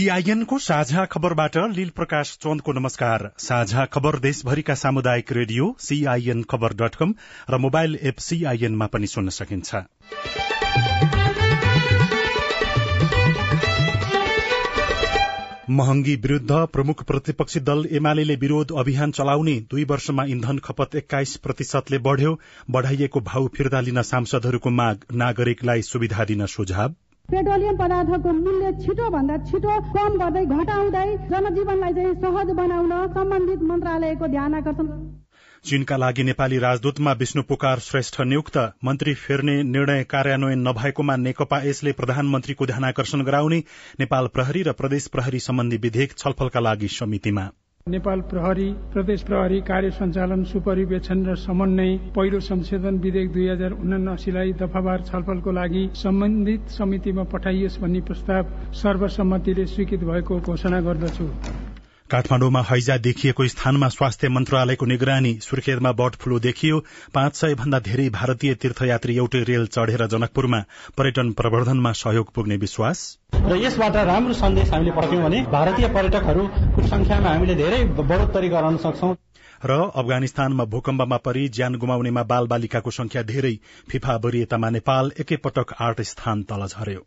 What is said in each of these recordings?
सीआईएनको साझा खबरबाट लील प्रकाश चन्दको नमस्कार। साझा खबर देशभरिका सामुदायिक radio CIN Khabar dot com र मोबाइल एप सीआईएनमा पनि सुन्न सकिन्छ। महँगी विरूद्ध प्रमुख प्रतिपक्षी दल एमाले विरोध अभियान चलाउने दुई वर्षमा इन्धन खपत एक्काइस प्रतिशतले बढ़्यो। बढ़ाइएको भाउ फिर्ता लिन सांसदहरूको माग नागरिकलाई सुविधा दिन सुझाव। पेट्रोलियम पदार्थको मूल्य छिटो भन्दा छिटो कम गर्दै घटाउँदै जनजीवनलाई चाहिँ सहज बनाउन सम्बन्धित मन्त्रालयको ध्यान आकर्षण चीनका लागि नेपाली राजदूतमा विष्णु पुकार श्रेष्ठ नियुक्त मन्त्री फेर्ने निर्णय कार्यान्वयन नभएकोमा नेकपा यसले प्रधानमन्त्रीको ध्यानकर्षण गराउने नेपाल प्रहरी र प्रदेश प्रहरी सम्बन्धी विधेयक छलफलका लागि समितिमा। नेपाल प्रहरी प्रदेश प्रहरी कार्य सञ्चालन सुपरिवेक्षण र समन्वय पहिलो संशोधन विधेयक दुई हजार उनासीलाई दफावार छलफलको लागि सम्बन्धित समितिमा पठाइयोस् भन्ने प्रस्ताव सर्वसम्मतिले स्वीकृत भएको घोषणा गर्दछु। काठमाडौँमा हैजा देखिएको स्थानमा स्वास्थ्य मन्त्रालयको निगरानी सुर्खेतमा बर्ड फ्लू देखियो। पाँच सय भन्दा धेरै भारतीय तीर्थयात्री एउटै रेल चढ़ेर जनकपुरमा पर्यटन प्रवर्धनमा सहयोग पुग्ने विश्वास। र यसबाट राम्रो सन्देश हामीले पठायौँ भने भारतीय पर्यटकहरूको संख्यामा हामीले धेरै बढोत्तरी गराउन सक्छौ। र अफगानिस्तानमा भूकम्पमा परि ज्यान गुमाउनेमा बाल बालिकाको संख्या धेरै। फिफा वरियतामा नेपाल एकैपटक आठ स्थान तल झर्यो।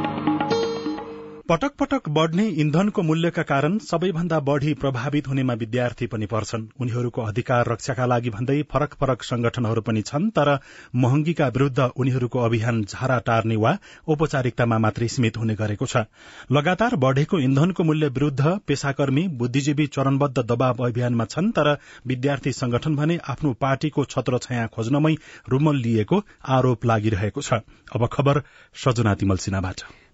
पटक पटक बढ़ने इन्धनको मूल्यका कारण सबैभन्दा बढ़ी प्रभावित हुनेमा विद्यार्थी पनि पर्छन्। उनीहरूको अधिकार रक्षाका लागि भन्दै फरक फरक संगठनहरू पनि छन् तर महँगीका विरूद्ध उनीहरूको अभियान झारा टार्ने वा औपचारिकतामा मात्रै सीमित हुने गरेको छ। लगातार बढ़ेको इन्धनको मूल्य विरूद्ध पेशाकर्मी बुद्धिजीवी चरणबद्ध दबाव अभियानमा छन् तर विद्यार्थी संगठन भने आफ्नो पार्टीको छत्र छाया खोज्नमै रूमल लिएको आरोप लागिरहेको छ। अब खबर सजना तिमल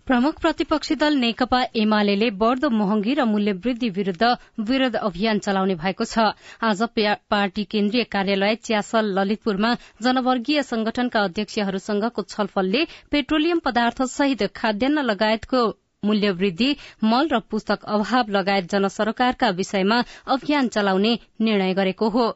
प्रमुख प्रतिपक्षी दल नेकपा एमाले बढ़दो महँगी र मूल्य वृद्धि विरूद्ध विरोध अभियान चलाउने भएको छ। आज पार्टी केन्द्रीय कार्यालय च्यासल ललितपुरमा जनवर्गीय संगठनका अध्यक्षहरूसँगको छलफलले पेट्रोलियम पदार्थ सहित खाद्यान्न लगायतको मूल्य वृद्धि मल र पुस्तक अभाव लगायत जनसरोकारका विषयमा अभियान चलाउने निर्णय गरेको हो।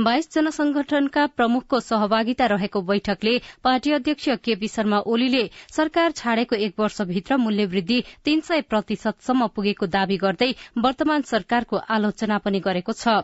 बाइस जनसंगठनका प्रमुखको सहभागिता रहेको बैठकले पार्टी अध्यक्ष केपी शर्मा ओलीले सरकार छाडेको एक वर्षभित्र मूल्य वृद्धि तीन सय प्रतिशतसम्म पुगेको दावी गर्दै वर्तमान सरकारको आलोचना पनि गरेको छ।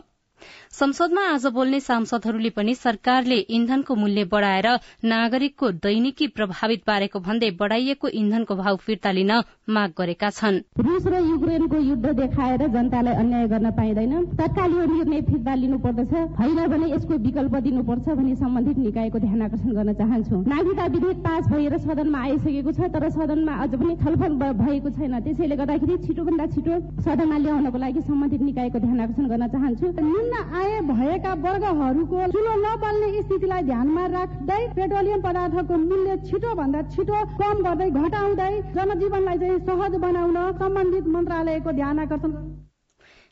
संसदमा आज बोल्ने सांसदहरूले पनि सरकारले इन्धनको मूल्य बढ़ाएर नागरिकको दैनिकी प्रभावित पारेको भन्दै बढ़ाइएको इन्धनको भाव फिर्ता लिन माग गरेका छन्। रूस र युक्रेनको युद्ध देखाएर जनतालाई अन्याय गर्न पाइँदैन। तत्काल यो निर्णय फिर्ता लिनुपर्दछ। होइन भने यसको विकल्प दिनुपर्छ भनी सम्बन्धित निकायको ध्यान आकर्षण गर्न चाहन्छु। नागरिकता विधेयक पास भएर सदनमा आइसकेको छ तर सदनमा अझ पनि छलफल भएको छैन। त्यसैले गर्दाखेरि छिटोभन्दा छिटो सदनमा ल्याउनको लागि सम्बन्धित निकायको ध्यान आकर्षण गर्न चाहन्छु। निम्न आय भएका वर्गहरूको चुलो नबल्ने स्थितिलाई ध्यानमा राख्दै पेट्रोलियम पदार्थको मूल्य छिटो भन्दा छिटो कम गर्दै घटाउँदै जनजीवनलाई चाहिँ सहज बनाउन सम्बन्धित मन्त्रालयको ध्यान आकर्षण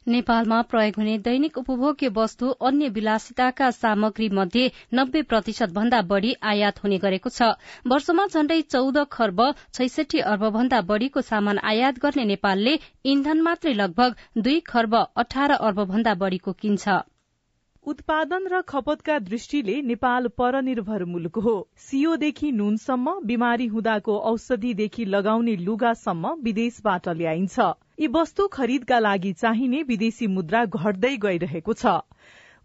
नेपालमा प्रयोग हुने दैनिक उपभोग्य वस्तु अन्य विलासिताका सामग्री मध्ये नब्बे प्रतिशत भन्दा बढ़ी आयात हुने गरेको छ। वर्षमा झण्डै चौध खर्ब छैसठी अर्ब भन्दा बढ़ीको सामान आयात गर्ने नेपालले इन्धन मात्रै लगभग दुई खर्ब अठार अर्ब भन्दा बढ़ीको किन्छ। उत्पादन र खपतका दृष्टिले नेपाल परनिर्भर मुलुक हो। सियोदेखि नुनसम्म बिमारी हुँदाको औषधिदेखि लगाउने लुगासम्म विदेशबाट ल्याइन्छ। यी वस्तु खरिदका लागि चाहिने विदेशी मुद्रा घट्दै गइरहेको छ।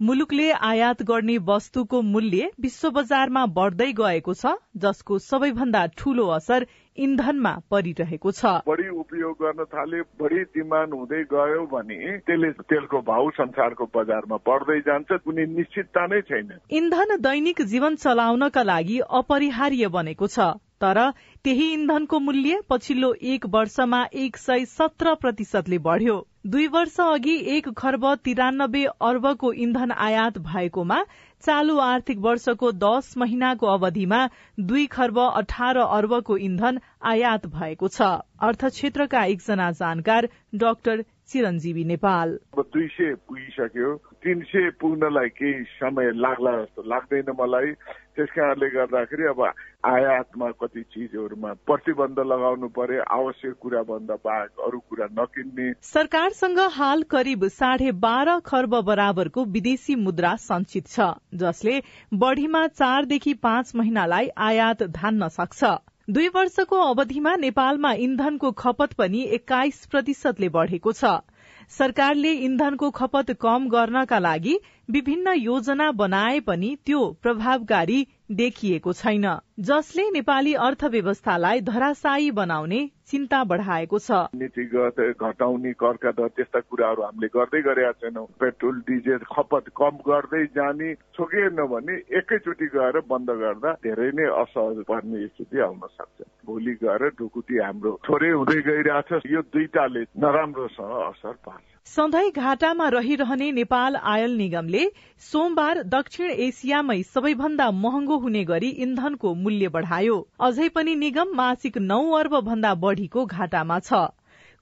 मुलुकले आयात गर्ने वस्तुको मूल्य विश्व बजारमा बढ़दै गएको छ जसको सबैभन्दा ठूलो असर इन्धनमा परिरहेको छ। बढी उपयोग गर्न थाले बढी डिमान्ड हुँदै गयो भने त्यसले तेलको भाउ संसारको बजारमा बढ्दै जान्छ कुनै निश्चितता नै छैन। इन्धन दैनिक जीवन चलाउनका लागि अपरिहार्य बनेको छ। तर त्यही इन्धनको मूल्य पछिल्लो एक वर्षमा एक सय सत्र प्रतिशतले बढ़्यो। दुई वर्ष अघि एक खर्ब तिरानब्बे अर्बको इन्धन आयात भएकोमा चालू आर्थिक वर्षको दश महिनाको अवधिमा दुई खर्ब अठार अर्बको इन्धन आयात भएको छ। अर्थ क्षेत्रका एकजना जानकार डाक्टर चिरञ्जीवी नेपाल। दुई सय पुगिसक्यो। तिन सय पुग्नलाई केही समय लाग्ला जस्तो लाग्दैन मलाई। त्यस कारणले गर्दाखेरि अब आयातमा कति चिजहरूमा प्रतिबन्ध लगाउनु पर्यो आवश्यक कुरा भन्दा बाहेक अरू कुरा नकिन्ने। सरकारसँग हाल करिब साढे बाह्र खर्ब बराबरको विदेशी मुद्रा संचित छ जसले बढ़ीमा चारदेखि पाँच महिनालाई आयात धान्न सक्छ। दुई वर्षको अवधिमा नेपालमा इन्धनको खपत पनि एक्काइस प्रतिशतले बढ़ेको छ। सरकारले इन्धनको खपत कम गर्नका लागि विभिन्न योजना बनाए पनि त्यो प्रभावकारी देखिएको छैन। जसले नेपाली अर्थव्यवस्थालाई धराशायी बनाउने चिन्ता बढ़ाएको छ। नीतिगत घटाउने करका दर त्यस्ता कुराहरू हामीले गर्दै गरेका छैनौँ। पेट्रोल डिजेल खपत कम गर्दै जाने छोकिएन भने एकैचोटि गएर बन्द गर्दा धेरै नै असहज पर्ने स्थिति आउन सक्छ। भोलि गएर ढुकुटी हाम्रो थोरै हुँदै गइरहेछ। यो दुईटाले नराम्रोसँग असर पार्छ। सधैँ घाटामा रहिरहने नेपाल आयल निगमले सोमबार दक्षिण एसियामै सबैभन्दा महँगो हुने गरी इन्धनको मूल्य बढ़ायो। अझै पनि निगम मासिक नौ अर्ब भन्दा बढ़ीको घाटामा छ।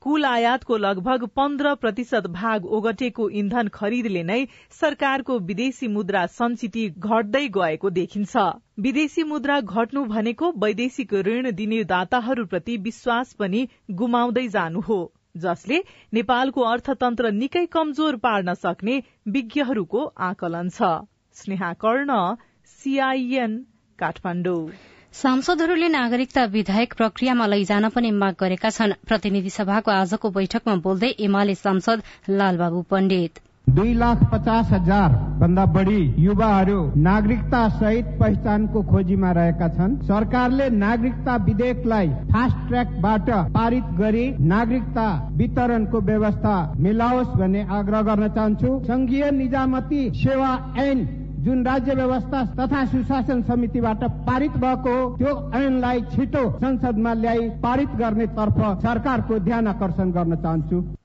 कुल आयातको लगभग पन्ध्र प्रतिशत भाग ओगटेको इन्धन खरिदले नै सरकारको विदेशी मुद्रा संचिति घट्दै गएको देखिन्छ। विदेशी मुद्रा घट्नु भनेको वैदेशिक ऋण दिने दाताहरूप्रति विश्वास पनि गुमाउँदै जानु हो जसले नेपालको अर्थतन्त्र निकै कमजोर पार्न सक्ने विज्ञहरूको आकलन छ। स्नेहा कर्ण सीआईएन काठमाडौँ। सांसदहरूले नागरिकता विधायक प्रक्रियामा लैजान पनि माग गरेका छन्। प्रतिनिधि सभाको आजको बैठकमा बोल्दै एमाले सांसद लालबाबु पण्डित। दुई लाख पचास हजार भन्दा बढी युवाहरू नागरिकता सहित पहिचानको खोजीमा रहेका छन्। सरकारले नागरिकता विधेयकलाई फास्ट ट्र्याकबाट पारित गरी नागरिकता वितरणको व्यवस्था मिलाओस् भन्ने आग्रह गर्न चाहन्छु। संघीय निजामती सेवा ऐन जुन राज्य व्यवस्था तथा सुशासन समितिबाट पारित भएको त्यो ऐनलाई छिटो संसदमा ल्याई पारित गर्ने तर्फ सरकारको ध्यान आकर्षण गर्न चाहन्छु।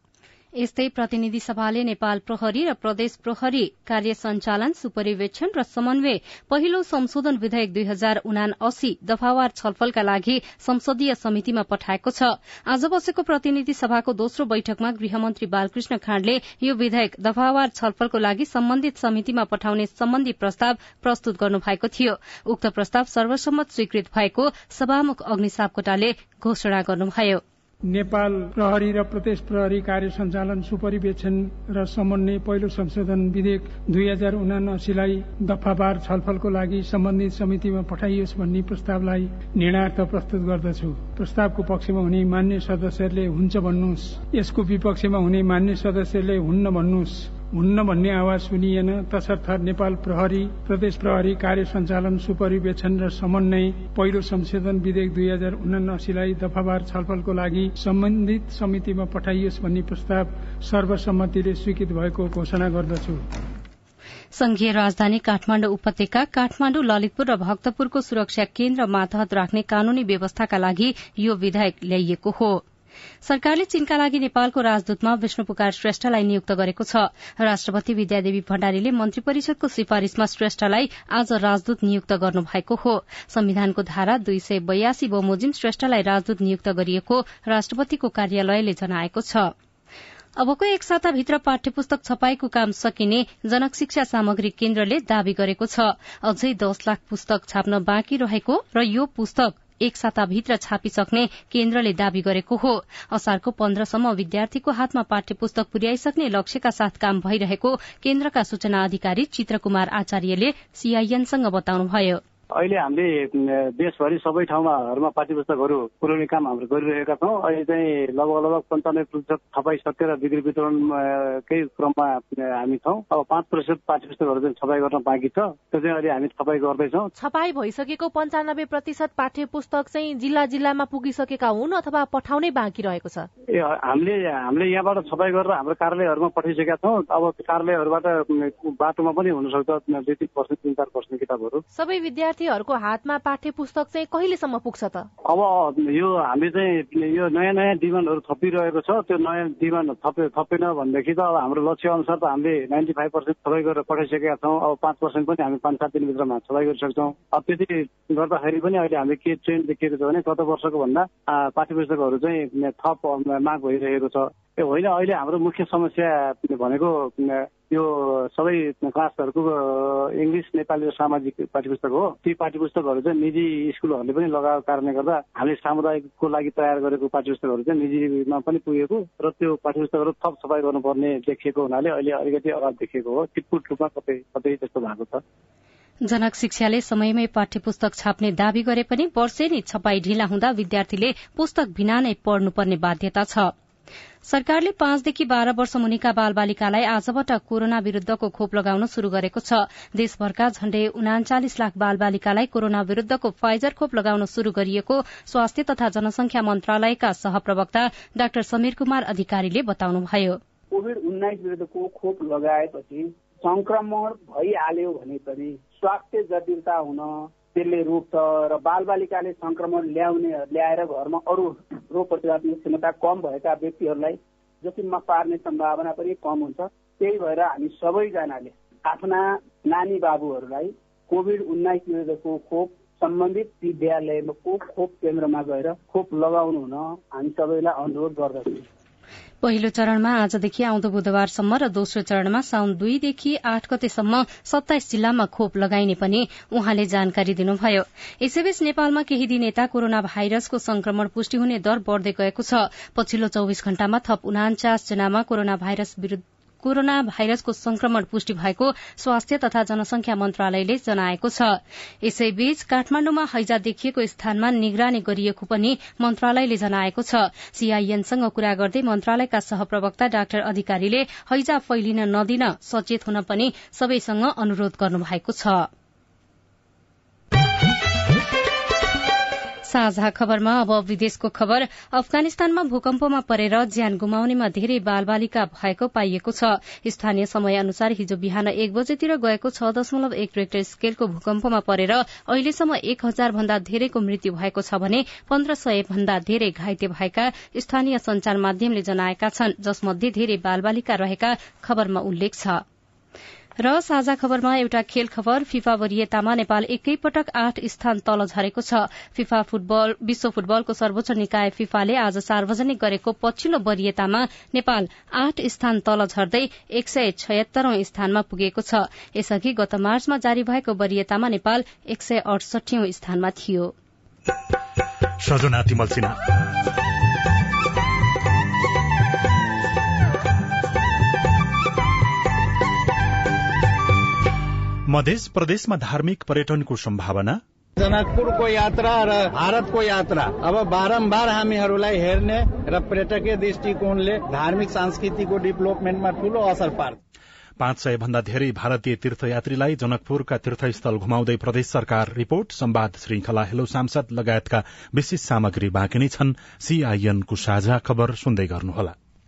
यस्तै प्रतिनिधि सभाले नेपाल प्रहरी र प्रदेश प्रहरी कार्य सञ्चालन सुपरिवेक्षण र समन्वय पहिलो संशोधन विधेयक दुई हजार उना अस्सी दफावार छलफलका लागि संसदीय समितिमा पठाएको छ। आज बसेको प्रतिनिधि सभाको दोस्रो बैठकमा गृहमन्त्री बालकृष्ण खाँडले यो विधेयक दफावार छलफलको लागि सम्बन्धित समितिमा पठाउने सम्बन्धी प्रस्ताव प्रस्तुत गर्नु भएको थियो। उक्त प्रस्ताव सर्वसम्मत स्वीकृत भएको सभामुख अग्नि सापकोटाले घोषणा गर्नुभयो। नेपाल प्रहरी र प्रदेश प्रहरी कार्य सञ्चालन सुपरिवेक्षण र समन्वय पहिलो संशोधन विधेयक दुई हजार उनासीलाई दफावार छलफलको लागि सम्बन्धित समितिमा पठाइयोस् भन्ने प्रस्तावलाई निर्णयार्थ प्रस्तुत गर्दछु। प्रस्तावको पक्षमा हुने मान्य सदस्यहरूले हुन्छ भन्नुहोस्। यसको विपक्षमा हुने मान्य सदस्यहरूले हुन्न भन्नुहोस्। हुन्न भन्ने आवाज सुनिएन तसर्थ नेपाल प्रहरी प्रदेश प्रहरी कार्य सञ्चालन सुपरिवेक्षण र समन्वय पहिलो संशोधन विधेयक दुई हजार उनासीलाई दफावार छलफलको लागि सम्बन्धित समितिमा पठाइयोस् भन्ने प्रस्ताव सर्वसम्मतिले स्वीकृत भएको घोषणा गर्दछु। संघीय राजधानी काठमाण्डु उपत्यका काठमाण्डु ललितपुर र भक्तपुरको सुरक्षा केन्द्र मातहत राख्ने कानूनी व्यवस्थाका लागि यो विधेयक ल्याइएको हो। सरकारले चीनका लागि नेपालको राजदूतमा विष्णु पुकार श्रेष्ठलाई नियुक्त गरेको छ। राष्ट्रपति विद्यादेवी भण्डारीले मन्त्री परिषदको सिफारिशमा श्रेष्ठलाई आज राजदूत नियुक्त गर्नु भएको हो। संविधानको धारा दुई सय बयासी बमोजिम श्रेष्ठलाई राजदूत नियुक्त गरिएको राष्ट्रपतिको कार्यालयले जनाएको छ। अबको एक साताभित्र पाठ्य पुस्तक छपाईको काम सकिने जनक शिक्षा सामग्री केन्द्रले दावी गरेको छ। अझै दस लाख पुस्तक छाप्न बाँकी रहेको र यो पुस्तक एक साताभित्र छापिसक्ने केन्द्रले दावी गरेको हो। असारको पन्ध्रसम्म विद्यार्थीको हातमा पाठ्य पुस्तक पुर्याइसक्ने लक्ष्यका साथ काम भइरहेको केन्द्रका सूचना अधिकारी चित्रकुमार आचार्यले सीआईएनसँग बताउनुभयो। अहिले हामीले देशभरि सबै ठाउँमाहरूमा पाठ्य पुस्तकहरू पुर्याउने काम हाम्रो गरिरहेका छौँ। अहिले चाहिँ लगभग लगभग पन्चानब्बे प्रतिशत छपाई सकेर बिक्री वितरणकै क्रममा हामी छौँ। अब पाँच प्रतिशत पाठ्य पुस्तकहरू चाहिँ छपाई गर्न बाँकी छ। त्यो चाहिँ अहिले हामी छपाई गर्दैछौँ। छपाई भइसकेको पन्चानब्बे प्रतिशत पाठ्य पुस्तक चाहिँ जिल्ला जिल्लामा पुगिसकेका हुन् अथवा पठाउनै बाँकी रहेको छ? ए हामीले हामीले यहाँबाट छपाई गरेर हाम्रो कार्यालयहरूमा पठाइसकेका छौँ। अब कार्यालयहरूबाट बाटोमा पनि हुनसक्छ दुई तिन पर्सेन्ट तिन चार पर्सेन्ट किताबहरू। सबै विद्यार्थीहरूको हातमा पाठ्य पुस्तक चाहिँ कहिलेसम्म पुग्छ त? अब यो हामी चाहिँ यो नयाँ नयाँ डिमान्डहरू थपिरहेको छ। त्यो नयाँ डिमान्ड थपे थपेन भनेदेखि त अब हाम्रो लक्ष्य अनुसार त हामीले नाइन्टी फाइभ पर्सेन्ट छपाई गरेर पठाइसकेका छौँ। अब पाँच पर्सेन्ट पनि हामी पाँच सात दिनभित्रमा छपाई गरिसक्छौँ। अब त्यति गर्दाखेरि पनि अहिले हामीले के ट्रेन्ड देखिएको छ भने गत वर्षको भन्दा पाठ्य पुस्तकहरू चाहिँ थप माग भइरहेको छ। ए होइन अहिले हाम्रो मुख्य समस्या भनेको यो सबै क्लासहरूको इङ्ग्लिस नेपाली र सामाजिक पाठ्यपुस्तक हो। ती पाठ्यपुस्तकहरू चाहिँ निजी स्कुलहरूले पनि लगाएको कारणले गर्दा हामीले सामुदायिकको लागि तयार गरेको पाठ्यपुस्तकहरू चाहिँ निजीमा पनि पुगेको र त्यो पाठ्यपुस्तकहरू थप सफाइ गर्नुपर्ने देखिएको हुनाले अहिले अलिकति अभाव देखिएको हो। टिपुट रूपमा कतै कतै त्यस्तो भएको छ। जनक शिक्षाले समयमै पाठ्य पुस्तक छाप्ने दावी गरे पनि वर्षेनी छपाई ढिला हुँदा विद्यार्थीले पुस्तक बिना नै पढ्नुपर्ने बाध्यता छ। सरकारले पाँचदेखि बाह्र वर्ष मुनिका बाल बालिकालाई आजबाट कोरोना विरूद्धको खोप लगाउन शुरू गरेको छ। देशभरका झण्डै उनाचालिस लाख बाल बालिकालाई कोरोना विरूद्धको फाइजर खोप लगाउन शुरू गरिएको स्वास्थ्य तथा जनसंख्या मन्त्रालयका सहप्रवक्ता डाक्टर समीर कुमार अधिकारीले बताउनुभयो। कोविड उन्नाइस विरूद्धको खोप लगाएपछि संक्रमण भइहाल्यो भने पनि स्वास्थ्य जटिलता हुन त्यसले रोक्छ र बालबालिकाले संक्रमण ल्याउने ल्याएर घरमा अरू रोग प्रतिरोधात्मक क्षमता कम भएका व्यक्तिहरूलाई जोखिममा पार्ने सम्भावना पनि कम हुन्छ। त्यही भएर हामी सबैजनाले आफ्ना नानी बाबुहरूलाई कोभिड उन्नाइस विरुद्धको खोप सम्बन्धित विद्यालयको खोप केन्द्रमा गएर खोप लगाउनु हुन हामी सबैलाई अनुरोध गर्दछौँ। पहिलो चरणमा आजदेखि आउँदो बुधबारसम्म र दोस्रो चरणमा साउन दुईदेखि आठ गतेसम्म सत्ताइस जिल्लामा खोप लगाइने पनि उहाँले जानकारी दिनुभयो। यसैबीच नेपालमा केही दिन यता कोरोना भाइरसको संक्रमण पुष्टि हुने दर बढ़दै गएको छ। पछिल्लो चौविस घण्टामा थप उनाचास जनामा कोरोना भाइरस विरूद्ध कोरोना भाइरसको संक्रमण पुष्टि भएको स्वास्थ्य तथा जनसंख्या मन्त्रालयले जनाएको छ। यसैबीच काठमाण्डुमा हैजा देखिएको स्थानमा निगरानी गरिएको पनि मन्त्रालयले जनाएको छ। सीआईएनसँग कुरा गर्दै मन्त्रालयका सहप्रवक्ता डाक्टर अधिकारीले हैजा फैलिन नदिन सचेत हुन पनि सबैसँग अनुरोध गर्नुभएको छ। साझा खबरमा अब विदेशको खबर। अफगानिस्तानमा भूकम्पमा परेर ज्यान गुमाउनेमा धेरै बालबालिका भएको पाइएको छ। स्थानीय समय अनुसार हिजो बिहान एक बजेतिर गएको छ दशमलव एक रेक्टर स्केलको भूकम्पमा परेर अहिलेसम्म एक हजार भन्दा धेरैको मृत्यु भएको छ भने पन्ध्र सय भन्दा धेरै घाइते भएका स्थानीय संचार माध्यमले जनाएका छन् जसमध्ये धेरै बालबालिका रहेका खबरमा उल्लेख छ। र साझा खबरमा एउटा खेल खबर फिफा वरियतामा नेपाल एकैपटक आठ स्थान तल झरेको छ। फिफा फुटबल विश्व फुटबलको सर्वोच्च निकाय फिफाले आज सार्वजनिक गरेको पछिल्लो वरियतामा नेपाल आठ स्थान तल झर्दै एक सय छयत्तरौं स्थानमा पुगेको छ। यसअघि गत मार्चमा जारी भएको वरियतामा नेपाल एक सय अडसठीौं स्थानमा थियो। मध्य प्रदेशमा धार्मिक पर्यटनको सम्भावना? जनकपुरको यात्रा र भारतको यात्रा। अब बारम्बार हामीहरूलाई हेर्ने र पर्यटकीय दृष्टिकोणले धार्मिक सांस्कृतिकको डेभलपमेन्टमा ठूलो असर पार्छ। पाँच सय भन्दा धेरै भारतीय तीर्थयात्रीलाई जनकपुरका तीर्थस्थल घुमाउँदै प्रदेश सरकार रिपोर्ट संवाद श्रृंखला हेलो सांसद लगायतका विशेष सामग्री बाँकी नै छन्। सीआईएनको साझा खबर सुन्दै गर्नुहोला।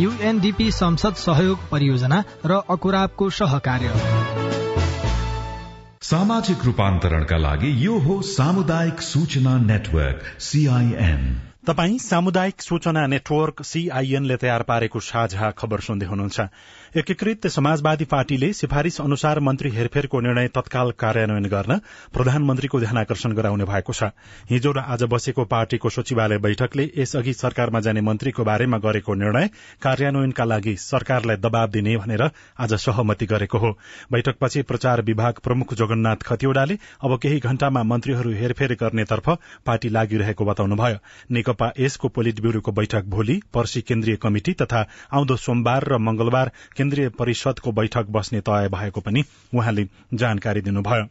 युएनडीपी संसद सहयोग परियोजना र अकुराबको सहकार्य। सामाजिक रूपान्तरणका लागि यो हो सामुदायिक सूचना नेटवर्क सीआईएन तपाई सामुदायिक सूचना नेटवर्क सीआईएनले तयार पारेको साझा खबर सुन्दै हुनुहुन्छ। एकीकृत समाजवादी पार्टीले सिफारिश अनुसार मन्त्री हेरफेरको निर्णय तत्काल कार्यान्वयन गर्न प्रधानमन्त्रीको ध्यानकर्षण गराउने भएको छ। हिजो र आज बसेको पार्टीको सचिवालय बैठकले यसअघि सरकारमा जाने मन्त्रीको बारेमा गरेको निर्णय कार्यान्वयनका लागि सरकारलाई दबाव दिने भनेर आज सहमति गरेको हो। बैठकपछि प्रचार विभाग प्रमुख जगन्नाथ खतिवड़ाले अब केही घण्टामा मन्त्रीहरू हेरफेर गर्नेतर्फ पार्टी लागिरहेको बताउनुभयो। नेकपा यसको पोलिट ब्यूरोको बैठक भोलि पर्सी केन्द्रीय कमिटि तथा आउँदो सोमबार र मंगलबार केन्द्रीय परिषदको बैठक बस्ने तय भएको पनि उहाँले जानकारी दिनुभयो।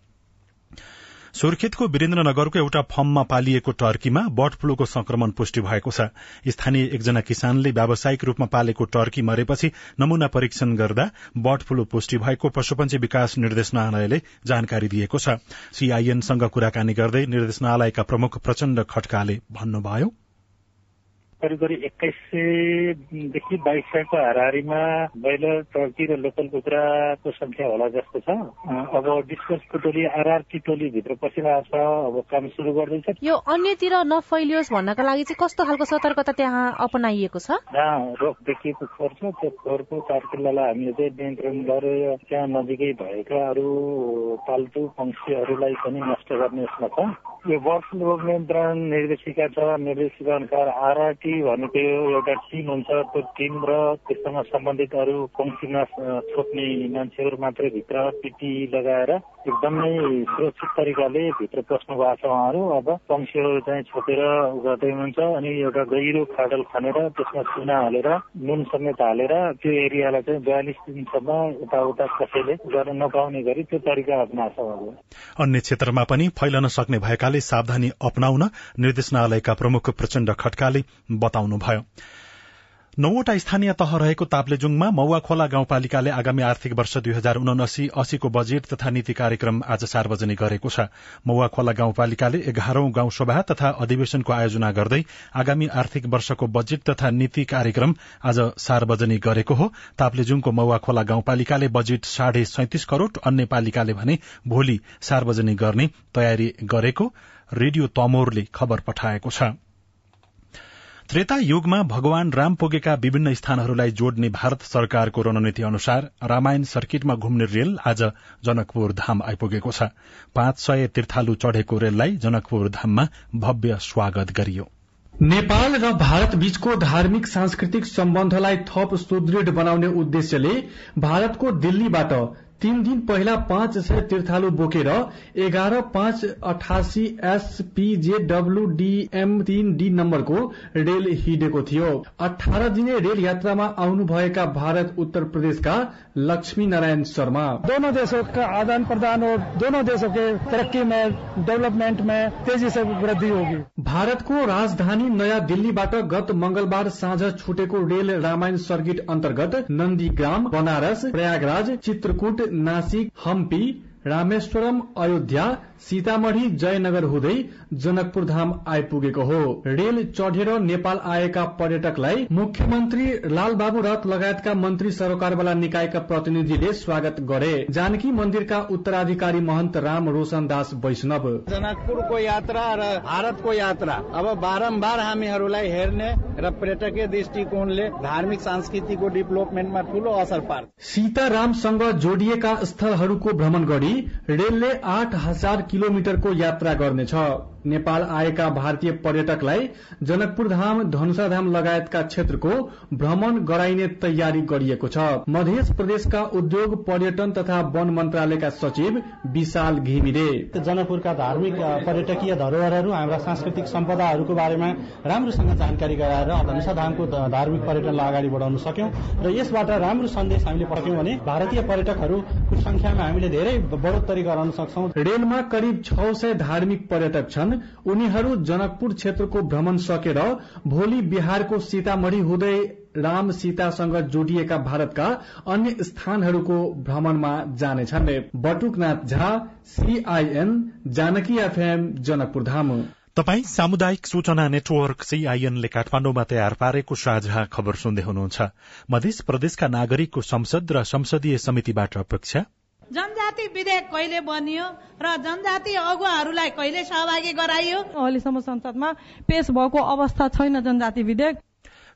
सुर्खेतको वीरेन्द्रनगरको एउटा फर्ममा पालिएको टर्कीमा बर्ड फ्लूको संक्रमण पुष्टि भएको छ। स्थानीय एकजना किसानले व्यावसायिक रूपमा पालेको टर्की मरेपछि नमूना परीक्षण गर्दा बर्ड फ्लू पुष्टि भएको पशुपन्छी विकास निर्देशनालयले जानकारी दिएको छ। सीआईएनसँग कुराकानी गर्दै निर्देशनालयका प्रमुख प्रचण्ड खड्काले भन्नुभयो करिब करिब एक्काइस सयदेखि बाइस सयको हाराहारीमा ब्रोइलर टर्की र लोकल कुखुराको संख्या होला जस्तो छ. अब डिस्कसको टोली आरआरटी टोलीभित्र पसिरहेको छ अब काम सुरु गर्दैछ यो अन्यतिर नफैलियोस् भन्नका लागि चाहिँ कस्तो खालको सतर्कता त्यहाँ अपनाइएको छ? जहाँ रोग देखिएको खोर छ त्यो खोरको चारकिल्लालाई हामीले चाहिँ नियन्त्रण गरेर त्यहाँ नजिकै भएका अरू पाल्तु पंक्षीहरूलाई पनि नष्ट गर्ने यसमा छ। यो बर्ड फ्लू नियन्त्रण निर्देशिका छ निर्देशिका अनुसार आरआरटी पी भनेको एउटा टिम हुन्छ त्यो टिम र त्यस्तोमा सम्बन्धित अरू पङ्क्तिमा छोप्ने मान्छेहरू मात्रै भित्र पिटी लगाएर एकदमै सुरक्षित तरिकाले भित्र पस्नु भएको छ उहाँहरू। अब पङ्क्षीहरू चाहिँ छोपेर गर्दै हुनुहुन्छ अनि एउटा गहिरो खाडल खनेर त्यसमा चुना हालेर नुन समेत हालेर त्यो एरियालाई चाहिँ बयालिस दिनसम्म यताउता कसैले गर्न नपाउने गरी त्यो तरिका अप्नाएको छ अन्य क्षेत्रमा पनि फैलन सक्ने भएकाले सावधानी अप्नाउन निर्देशनालयका प्रमुख प्रचण्ड खड्काले बताउनुभयो नौवटा स्थानीय तह रहेको ताप्लेजुङमा मौवा खोला गाउँपालिकाले आगामी आर्थिक वर्ष दुई हजार उनासी अस्सीको बजेट तथा नीति कार्यक्रम आज सार्वजनिक गरेको छ। मौवा खोला गाउँपालिकाले एघारौं गाउँसभा तथा अधिवेशनको आयोजना गर्दै आगामी आर्थिक वर्षको बजेट तथा नीति कार्यक्रम आज सार्वजनिक गरेको हो। ताप्लेजुङको मौवा खोला गाउँपालिकाले बजेट साढे सैतिस करोड़ अन्य पालिकाले भने भोलि सार्वजनिक गर्ने तयारी गरेको रेडियो तमोरले खबर पठाएको छ। त्रेता युगमा भगवान राम पुगेका विभिन्न स्थानहरूलाई जोड्ने भारत सरकारको रणनीति अनुसार रामायण सर्किटमा घुम्ने रेल आज जनकपुर धाम आइपुगेको छ। पाँच सय तीर्थालु चढ़ेको रेललाई जनकपुर धाममा भव्य स्वागत गरियो। नेपाल र भारत बीचको धार्मिक सांस्कृतिक सम्बन्धलाई थप सुदृढ़ बनाउने उद्देश्यले भारतको दिल्लीबाट तीन दिन पहिला पाँच सय तीर्थालु बोकेर एघार पाँच अठासी एसपीजे डब्लू डीएम तीन डी नम्बरको रेल हिँडेको थियो। अठार दिने रेल यात्रामा आउनुभएका भारत उत्तर प्रदेशका लक्ष्मी नारायण शर्मा। दोनों देशों का आदान प्रदान और दोनों देशों के तरक्की में डेवलपमेंट में तेज़ी से वृद्धि होगी। भारतको राजधानी नयाँ दिल्लीबाट गत मंगलबार साँझ छुटेको रेल रामायण सर्किट अंतर्गत नन्दीग्राम बनारस प्रयागराज चित्रकूट नासिक हम्पी रामेश्वरम अयोध्या सीतामढ़ी जयनगर हुँदै जनकपुर धाम आइपुगेको हो। रेल चढ़ेर नेपाल आएका पर्यटकलाई मुख्यमन्त्री लालबाबु रथ लगायतका मन्त्री सरोकारवाला निकायका प्रतिनिधिले स्वागत गरे। जानकी मन्दिरका उत्तराधिकारी महन्त राम रोशन दास वैष्णव। जनकपुरको यात्रा र भारतको यात्रा। अब बारम्बार हामीहरूलाई हेर्ने र पर्यटकीय दृष्टिकोणले धार्मिक सांस्कृतिकको डेभलपमेन्टमा ठूलो असर पार्छ। सीतारामसँग जोडिएका स्थलहरूको भ्रमण गरी रेलले आठ हजार किलोमिटरको यात्रा गर्नेछ। नेपाल आएका भारतीय पर्यटकलाई जनकपुर धाम धनुषाधाम लगायतका क्षेत्रको भ्रमण गराइने तयारी गरिएको छ। मध्य प्रदेशका उद्योग पर्यटन तथा वन मन्त्रालयका सचिव विशाल घिमिरे। जनकपुरका धार्मिक पर्यटकीय धरोहरहरू हाम्रा सांस्कृतिक सम्पदाहरूको बारेमा राम्रोसँग जानकारी गराएर धनुषाधामको धार्मिक पर्यटनलाई अगाडि बढाउन सक्यौं र यसबाट राम्रो सन्देश हामीले पठायौं भने भारतीय पर्यटकहरूको संख्यामा हामीले धेरै बढोत्तरी गराउन सक्छौ। रेलमा करिब छ सय धार्मिक पर्यटक छन्। उनीहरू जनकपुर क्षेत्रको भ्रमण सकेर भोलि बिहारको सीतामढ़ी हुँदै राम सीतासँग जोडिएका भारतका अन्य स्थानहरूको भ्रमणमा जानेछन्। Batuknath Jha CIN Janaki FM Janakpur Dham. तपाई सामुदायिक सूचना नेटवर्क सीआईएनले काठमाडौँमा तयार पारेको साझा खबर सुन्दै हुनुहुन्छ। मध्य प्रदेशका नागरिकको संसद र संसदीय समितिबाट अपेक्षा जनजाति विधेयक कहिले बनियो र जनजाति अगुवाहरूलाई कहिले सहभागी गराइयो? अहिलेसम्म संसदमा पेश भएको अवस्था छैन जनजाति विधेयक।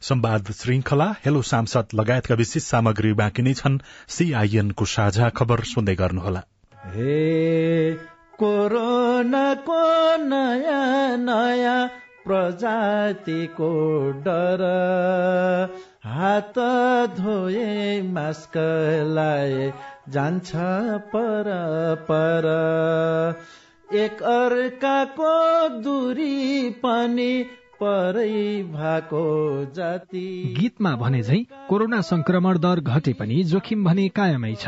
संवाद श्रृंखला हेलो सांसद लगायतका विशेष सामग्री बाँकी नै छन्। सीआईएनको साझा खबर सुन्दै गर्नुहोला। हे कोरोनाको नयाँ नयाँ प्रजातिको डर। हात धोए मास्क लाए जान्छ पर पर। एक अर्काको दूरी पनि परै भएको जाति। गीतमा भने झै कोरोना संक्रमण दर घटे पनि जोखिम भने कायमै छ।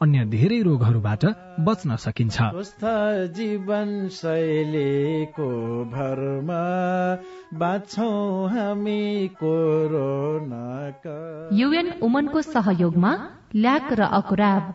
अन्य धेरै रोगहरूबाट बच्न सकिन्छ। जीवन शैलीको भरमा बाँच्छौ हामी कोरोनाका। युएन उमनको सहयोगमा ल्याक र अकुराब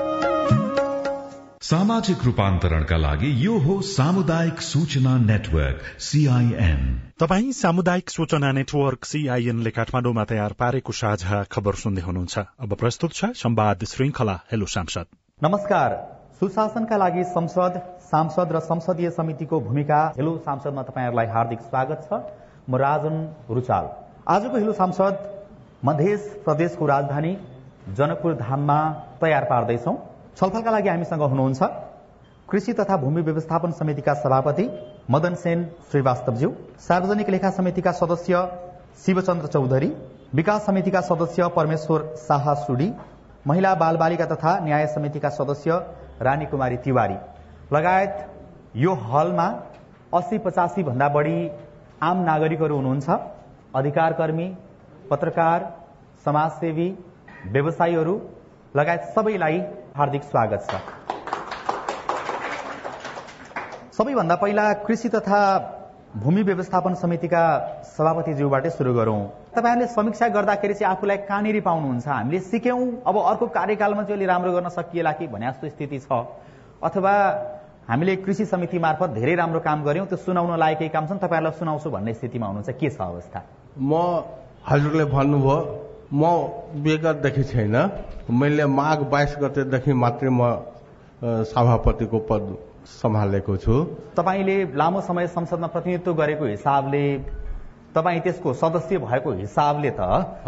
सामाजिक रूपान्तरणका लागि यो हो सामुदायिक सूचना नेटवर्क सीआईएन तपाई सामुदायिक सूचना नेटवर्क सीआईएनले काठमाडौँमा तयार पारेको साझा खबर सुन्दै हुनुहुन्छ। अब प्रस्तुत छ संवाद श्रृंखला हेलो सांसद। नमस्कार। सुशासनका लागि संसद सांसद र संसदीय समितिको भूमिका। हेलो सांसदमा तपाईँहरूलाई हार्दिक स्वागत छ। म राजन रुचाल। आजको हेलो सांसद मध्य प्रदेशको राजधानी जनकपुर धाममा तयार पार्दैछौ। छलफलका लागि हामीसँग हुनुहुन्छ कृषि तथा भूमि व्यवस्थापन समितिका सभापति मदन सेन श्रीवास्तवज्यू सार्वजनिक लेखा समितिका सदस्य शिवचन्द्र चौधरी विकास समितिका सदस्य परमेश्वर शाह सुडी महिला बाल बालिका तथा न्याय समितिका सदस्य रानी कुमारी तिवारी। लगायत यो हलमा अस्सी पचासी भन्दा बढी आम नागरिकहरू हुनुहुन्छ अधिकारकर्मी पत्रकार समाजसेवी व्यवसायीहरू लगायत सबैलाई हार्दिक स्वागत छ। सबैभन्दा पहिला कृषि तथा भूमि व्यवस्थापन समितिका सभापतिज्यूबाटै सुरु गरौँ। तपाईँहरूले समीक्षा गर्दाखेरि चाहिँ आफूलाई कहाँनिर पाउनुहुन्छ? हामीले सिक्यौँ। अब अर्को कार्यकालमा चाहिँ अलि राम्रो गर्न सकिएला कि भने जस्तो स्थिति छ। अथवा हामीले कृषि समिति मार्फत धेरै राम्रो काम गर्यौँ त्यो सुनाउन लायकै काम छन्। तपाईँहरूलाई सुनाउँछु भन्ने स्थितिमा हुनुहुन्छ। के छ अवस्था? म हजुरले भन्नुभयो म विगतदेखि छैन। मैले माघ बाइस गतेदेखि मात्रै म सभापतिको पद सम्हालेको छु। तपाईँले लामो समय संसदमा प्रतिनिधित्व गरेको हिसाबले तपाईँ त्यसको सदस्य भएको हिसाबले त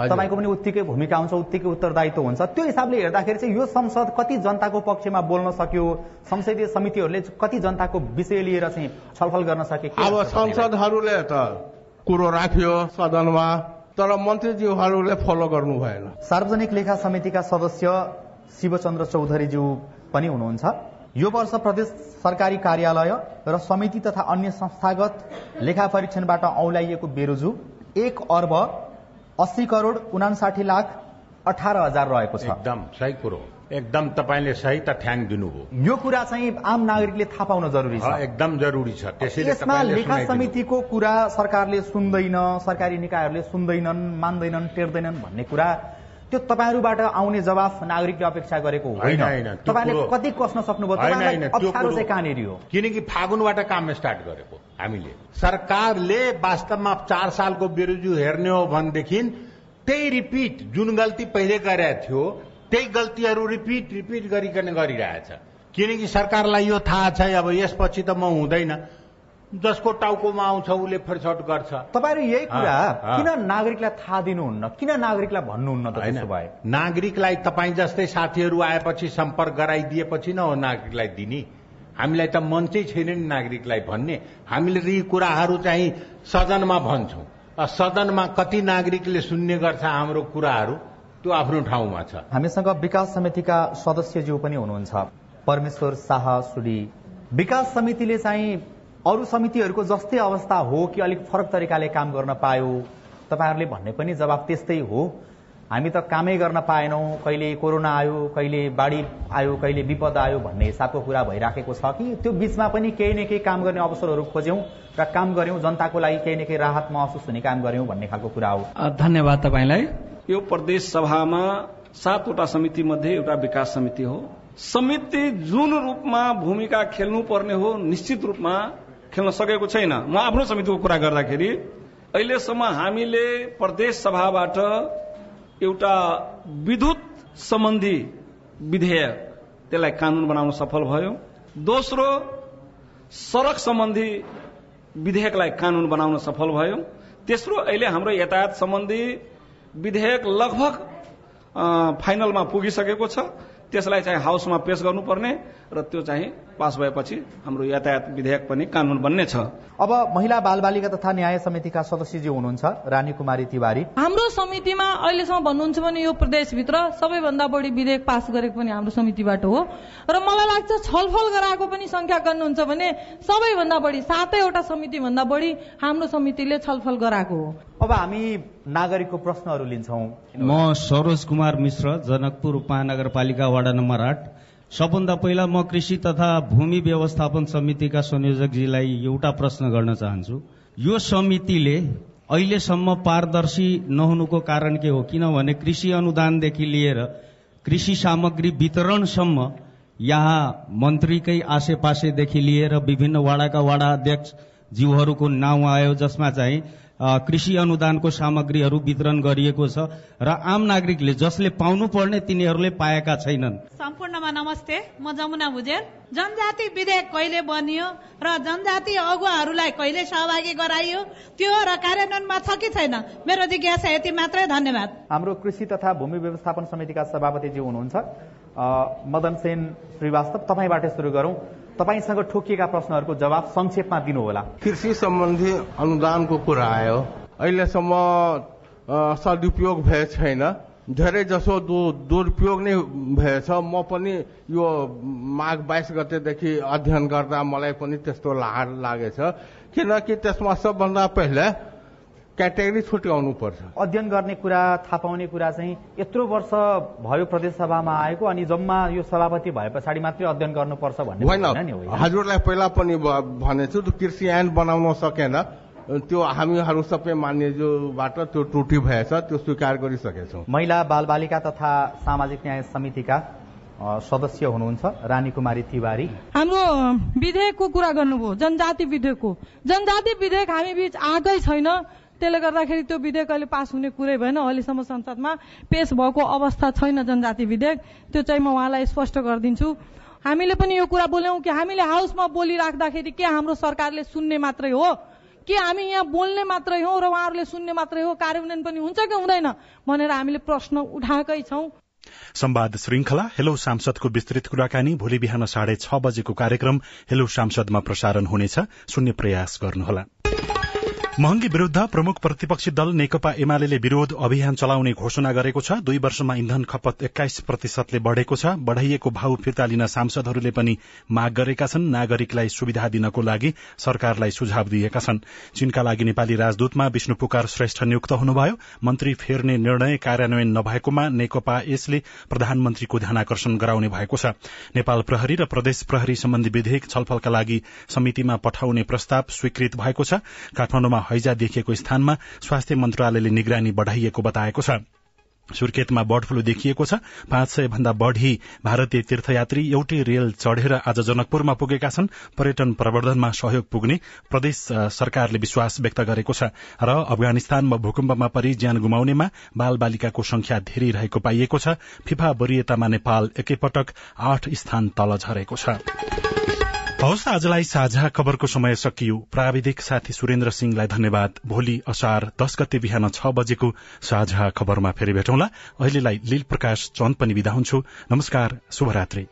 तपाईँको पनि उत्तिकै भूमिका हुन्छ उत्तिकै उत्तरदायित्व हुन्छ। त्यो हिसाबले हेर्दाखेरि चाहिँ यो संसद कति जनताको पक्षमा बोल्न सक्यो संसदीय समितिहरूले कति जनताको विषय लिएर चाहिँ छलफल गर्न सके अब संसदहरूले त कुरो राख्यो सदनमा। तर मन्त्रीज्यूहरूले फलो गर्नु भएन। सार्वजनिक लेखा समितिका सदस्य शिवचन्द्र चौधरीज्यू पनि हुनुहुन्छ। यो वर्ष प्रदेश सरकारी कार्यालय र समिति तथा अन्य संस्थागत लेखा परीक्षणबाट औलाइएको बेरोजु एक अर्ब अस्सी करोड़ उनासाठी लाख अठार हजार रहेको छ। एकदम सही कुरो। एकदम तपाईँले सही तथ्याङ्क दिनुभयो। यो कुरा चाहिँ आम नागरिकले थाहा पाउन जरुरी छ। एकदम जरुरी छ। त्यसैले यसमा लेखा समितिको कुरा सरकारले सुन्दैन सरकारी निकायहरूले सुन्दैनन् मान्दैनन् टेर्दैनन् भन्ने कुरा त्यो तपाईँहरूबाट आउने जवाफ नागरिकले अपेक्षा गरेको होइन तपाईँले कति कस्न सक्नुभयो कहाँनिर हो? किनकि फागुनबाट काम स्टार्ट गरेको हामीले। सरकारले वास्तवमा चार सालको बेरोजु हेर्ने हो भनेदेखि त्यही रिपिट जुन गल्ती पहिले गरेको थियो त्यही गल्तीहरू रिपिट रिपिट गरिकन गरिरहेछ। किनकि सरकारलाई यो थाहा छ अब यसपछि त म हुँदैन। जसको टाउकोमा आउँछ उसले फरछट गर्छ। तपाईँहरू यही कुरा किन नागरिकलाई थाहा दिनुहुन्न? किन नागरिकलाई भन्नुहुन्न त भए? नागरिकलाई तपाईँ जस्तै साथीहरू आएपछि सम्पर्क गराइदिएपछि न हो नागरिकलाई दिने। हामीलाई त मन चाहिँ छैन नि नागरिकलाई भन्ने। हामीले यी कुराहरू चाहिँ सदनमा भन्छौँ। सदनमा कति नागरिकले सुन्ने गर्छ हाम्रो कुराहरू? त्यो आफ्नो ठाउँमा छ। हामीसँग विकास समितिका सदस्यज्यू पनि हुनुहुन्छ। परमेश्वर शाह सुडी विकास समितिले चाहिँ अरू समितिहरूको जस्तै अवस्था हो कि अलिक फरक तरिकाले काम गर्न पायो? तपाईँहरूले भन्ने पनि जवाब त्यस्तै हो। हामी त कामै गर्न पाएनौँ। कहिले कोरोना आयो कहिले बाढी आयो कहिले विपद आयो भन्ने हिसाबको कुरा भइराखेको छ कि त्यो बिचमा पनि केही न केही काम गर्ने अवसरहरू खोज्यौँ र काम गर्यौँ जनताको लागि केही न केही राहत महसुस हुने काम गर्यौँ भन्ने खालको कुरा हो। धन्यवाद तपाईँलाई। यो प्रदेश सभामा सातवटा समिति मध्ये एउटा विकास समिति हो। समिति जुन रूपमा भूमिका खेल्नु पर्ने हो निश्चित रूपमा खेल्न सकेको छैन। म आफ्नो समितिको कुरा गर्दाखेरि अहिलेसम्म हामीले प्रदेश सभाबाट एउटा विद्युत सम्बन्धी विधेयक त्यसलाई कानून बनाउन सफल भयो। दोस्रो सड़क सम्बन्धी विधेयकलाई कानून बनाउन सफल भयो। तेस्रो अहिले हाम्रो यातायात सम्बन्धी विधेयक लगभग फाइनलमा पुगिसकेको छ। त्यसलाई चाहिँ हाउसमा पेश गर्नुपर्ने। र त्यो चाहिँ पास भएपछि हाम्रो यातायात विधेयक पनि कानून बन्ने छ। अब महिला बाल बालिका तथा न्याय समितिका सदस्यजी हुनुहुन्छ रानी कुमारी तिवारी। हाम्रो समितिमा अहिलेसम्म भन्नुहुन्छ भने यो प्रदेशभित्र सबैभन्दा बढी विधेयक पास गरेको पनि हाम्रो समितिबाट हो। र मलाई लाग्छ छलफल गराएको पनि संख्या गर्नुहुन्छ भने सबैभन्दा बढी सातैवटा समिति भन्दा बढी हाम्रो समितिले छलफल गराएको हो। अब हामी नागरिकको प्रश्नहरू लिन्छौँ। म सरोज कुमार मिश्र जनकपुर उपमहानगरपालिका वडा नम्बर आठ। सबभन्दा पहिला म कृषि तथा भूमि व्यवस्थापन समितिका संयोजकजीलाई एउटा प्रश्न गर्न चाहन्छु। यो समितिले अहिलेसम्म पारदर्शी नहुनुको कारण के हो? किनभने कृषि अनुदानदेखि लिएर कृषि सामग्री वितरणसम्म यहाँ मन्त्रीकै आसेपासेदेखि लिएर विभिन्न वाडाका वाडा अध्यक्ष जीवहरूको नाउँ आयो जसमा चाहिँ कृषि अनुदानको सामग्रीहरू वितरण गरिएको छ र आम नागरिकले जसले पाउनु पर्ने तिनीहरूले पाएका छैनन्। सम्पूर्णमा नमस्ते म जमुना भुजेल। जनजाति विधेयक कहिले बनियो र जनजाति अगुवाहरूलाई कहिले सहभागी गराइयो त्यो र कार्यान्वयनमा छ कि छैन मेरो जिज्ञासा यति मात्रै धन्यवाद। हाम्रो कृषि तथा भूमि व्यवस्थापन समितिका सभापतिजी हुनुहुन्छ। मदन सेन श्रीवास्तव तपाईँबाट सुरु गरौं। तपाईँसँग ठोकिएका प्रश्नहरूको जवाब संक्षेपमा दिनुहोला। कृषि सम्बन्धी अनुदानको कुरा आयो। अहिलेसम्म सदुपयोग भए छैन। धेरै जसो दुरुपयोग नै भएछ। म पनि यो माघ बाइस गतेदेखि अध्ययन गर्दा मलाई पनि त्यस्तो लाड लागेछ। किनकि त्यसमा सबभन्दा पहिला क्याटेगोरी छुट्याउनु पर्छ अध्ययन गर्ने कुरा थाहा पाउने कुरा चाहिँ यत्रो वर्ष भयो प्रदेश सभामा आएको अनि जम्मा यो सभापति भए पछाडि मात्रै अध्ययन गर्नुपर्छ भन्ने होइन हजुरलाई पहिला पनि भनेछु कृषि ऐन बनाउन सकेन। त्यो हामीहरू सबै मान्यज्यूबाट त्यो त्रुटि भएछ त्यो स्वीकार गरिसकेछौँ। महिला बाल बालिका तथा सामाजिक न्याय समितिका सदस्य हुनुहुन्छ रानी कुमारी तिवारी। हाम्रो विधेयकको कुरा गर्नुभयो जनजाति विधेयकको। जनजाति विधेयक हामी बीच आएकै छैन। त्यसले गर्दाखेरि त्यो विधेयक अहिले पास हुने कुरै भएन। अहिलेसम्म संसदमा पेश भएको अवस्था छैन जनजाति विधेयक। त्यो चाहिँ म उहाँलाई स्पष्ट गरिदिन्छु। हामीले पनि यो कुरा बोल्यौँ कि हामीले हाउसमा बोलिराख्दाखेरि के हाम्रो सरकारले सुन्ने मात्रै हो? के हामी यहाँ बोल्ने मात्रै हो र उहाँहरूले सुन्ने मात्रै हो? कार्यान्वयन पनि हुन्छ कि हुँदैन? भनेर हामीले प्रश्न उठाएकै छौँ। संवाद श्रृंखला हेलो सांसदको विस्तृत कुराकानी भोलि बिहान साढे छ बजेको कार्यक्रम हेलो सांसदमा प्रसारण हुनेछ। सुन्ने प्रयास गर्नुहोला। महँगी विरूद्ध प्रमुख प्रतिपक्षी दल नेकपा एमाले विरोध अभियान चलाउने घोषणा गरेको छ। दुई वर्षमा इन्धन खपत एक्काइस प्रतिशतले बढ़ेको छ। बढ़ाइएको भाव फिर्ता लिन सांसदहरूले पनि माग गरेका छन्। नागरिकलाई सुविधा दिनको लागि सरकारलाई सुझाव दिएका छन्। चीनका लागि नेपाली राजदूतमा विष्णु पुकार श्रेष्ठ नियुक्त हुनुभयो। मन्त्री फेर्ने निर्णय कार्यान्वयन नभएकोमा नेकपा यसले प्रधानमन्त्रीको ध्यानकर्षण गराउने भएको छ। नेपाल प्रहरी र प्रदेश प्रहरी सम्बन्धी विधेयक छलफलका लागि समितिमा पठाउने प्रस्ताव स्वीकृत भएको छ। काठमाडौँमा हैजा देखिएको स्थानमा स्वास्थ्य मन्त्रालयले निगरानी बढ़ाइएको बताएको छ। सुर्खेतमा बर्ड फ्लू देखिएको छ। पाँच सय भन्दा बढ़ी भारतीय तीर्थयात्री एउटै रेल चढ़ेर आज जनकपुरमा पुगेका छन्। पर्यटन प्रवर्धनमा सहयोग पुग्ने प्रदेश सरकारले विश्वास व्यक्त गरेको छ। र अफगानिस्तानमा भूकम्पमा परि ज्यान गुमाउनेमा बाल बालिकाको संख्या धेरै रहेको पाइएको छ। फिफा वरियतामा नेपाल एकैपटक आठ स्थान तल झरेको छ। हवस् आजलाई साझा खबरको समय सकियो। प्राविधिक साथी सुरेन्द्र सिंहलाई धन्यवाद। भोलि असार दश गते बिहान छ बजेको साझा खबरमा फेरि भेटौँला। अहिलेलाई लील प्रकाश चन्द पनि विदा हुन्छु। नमस्कार शुभरात्री।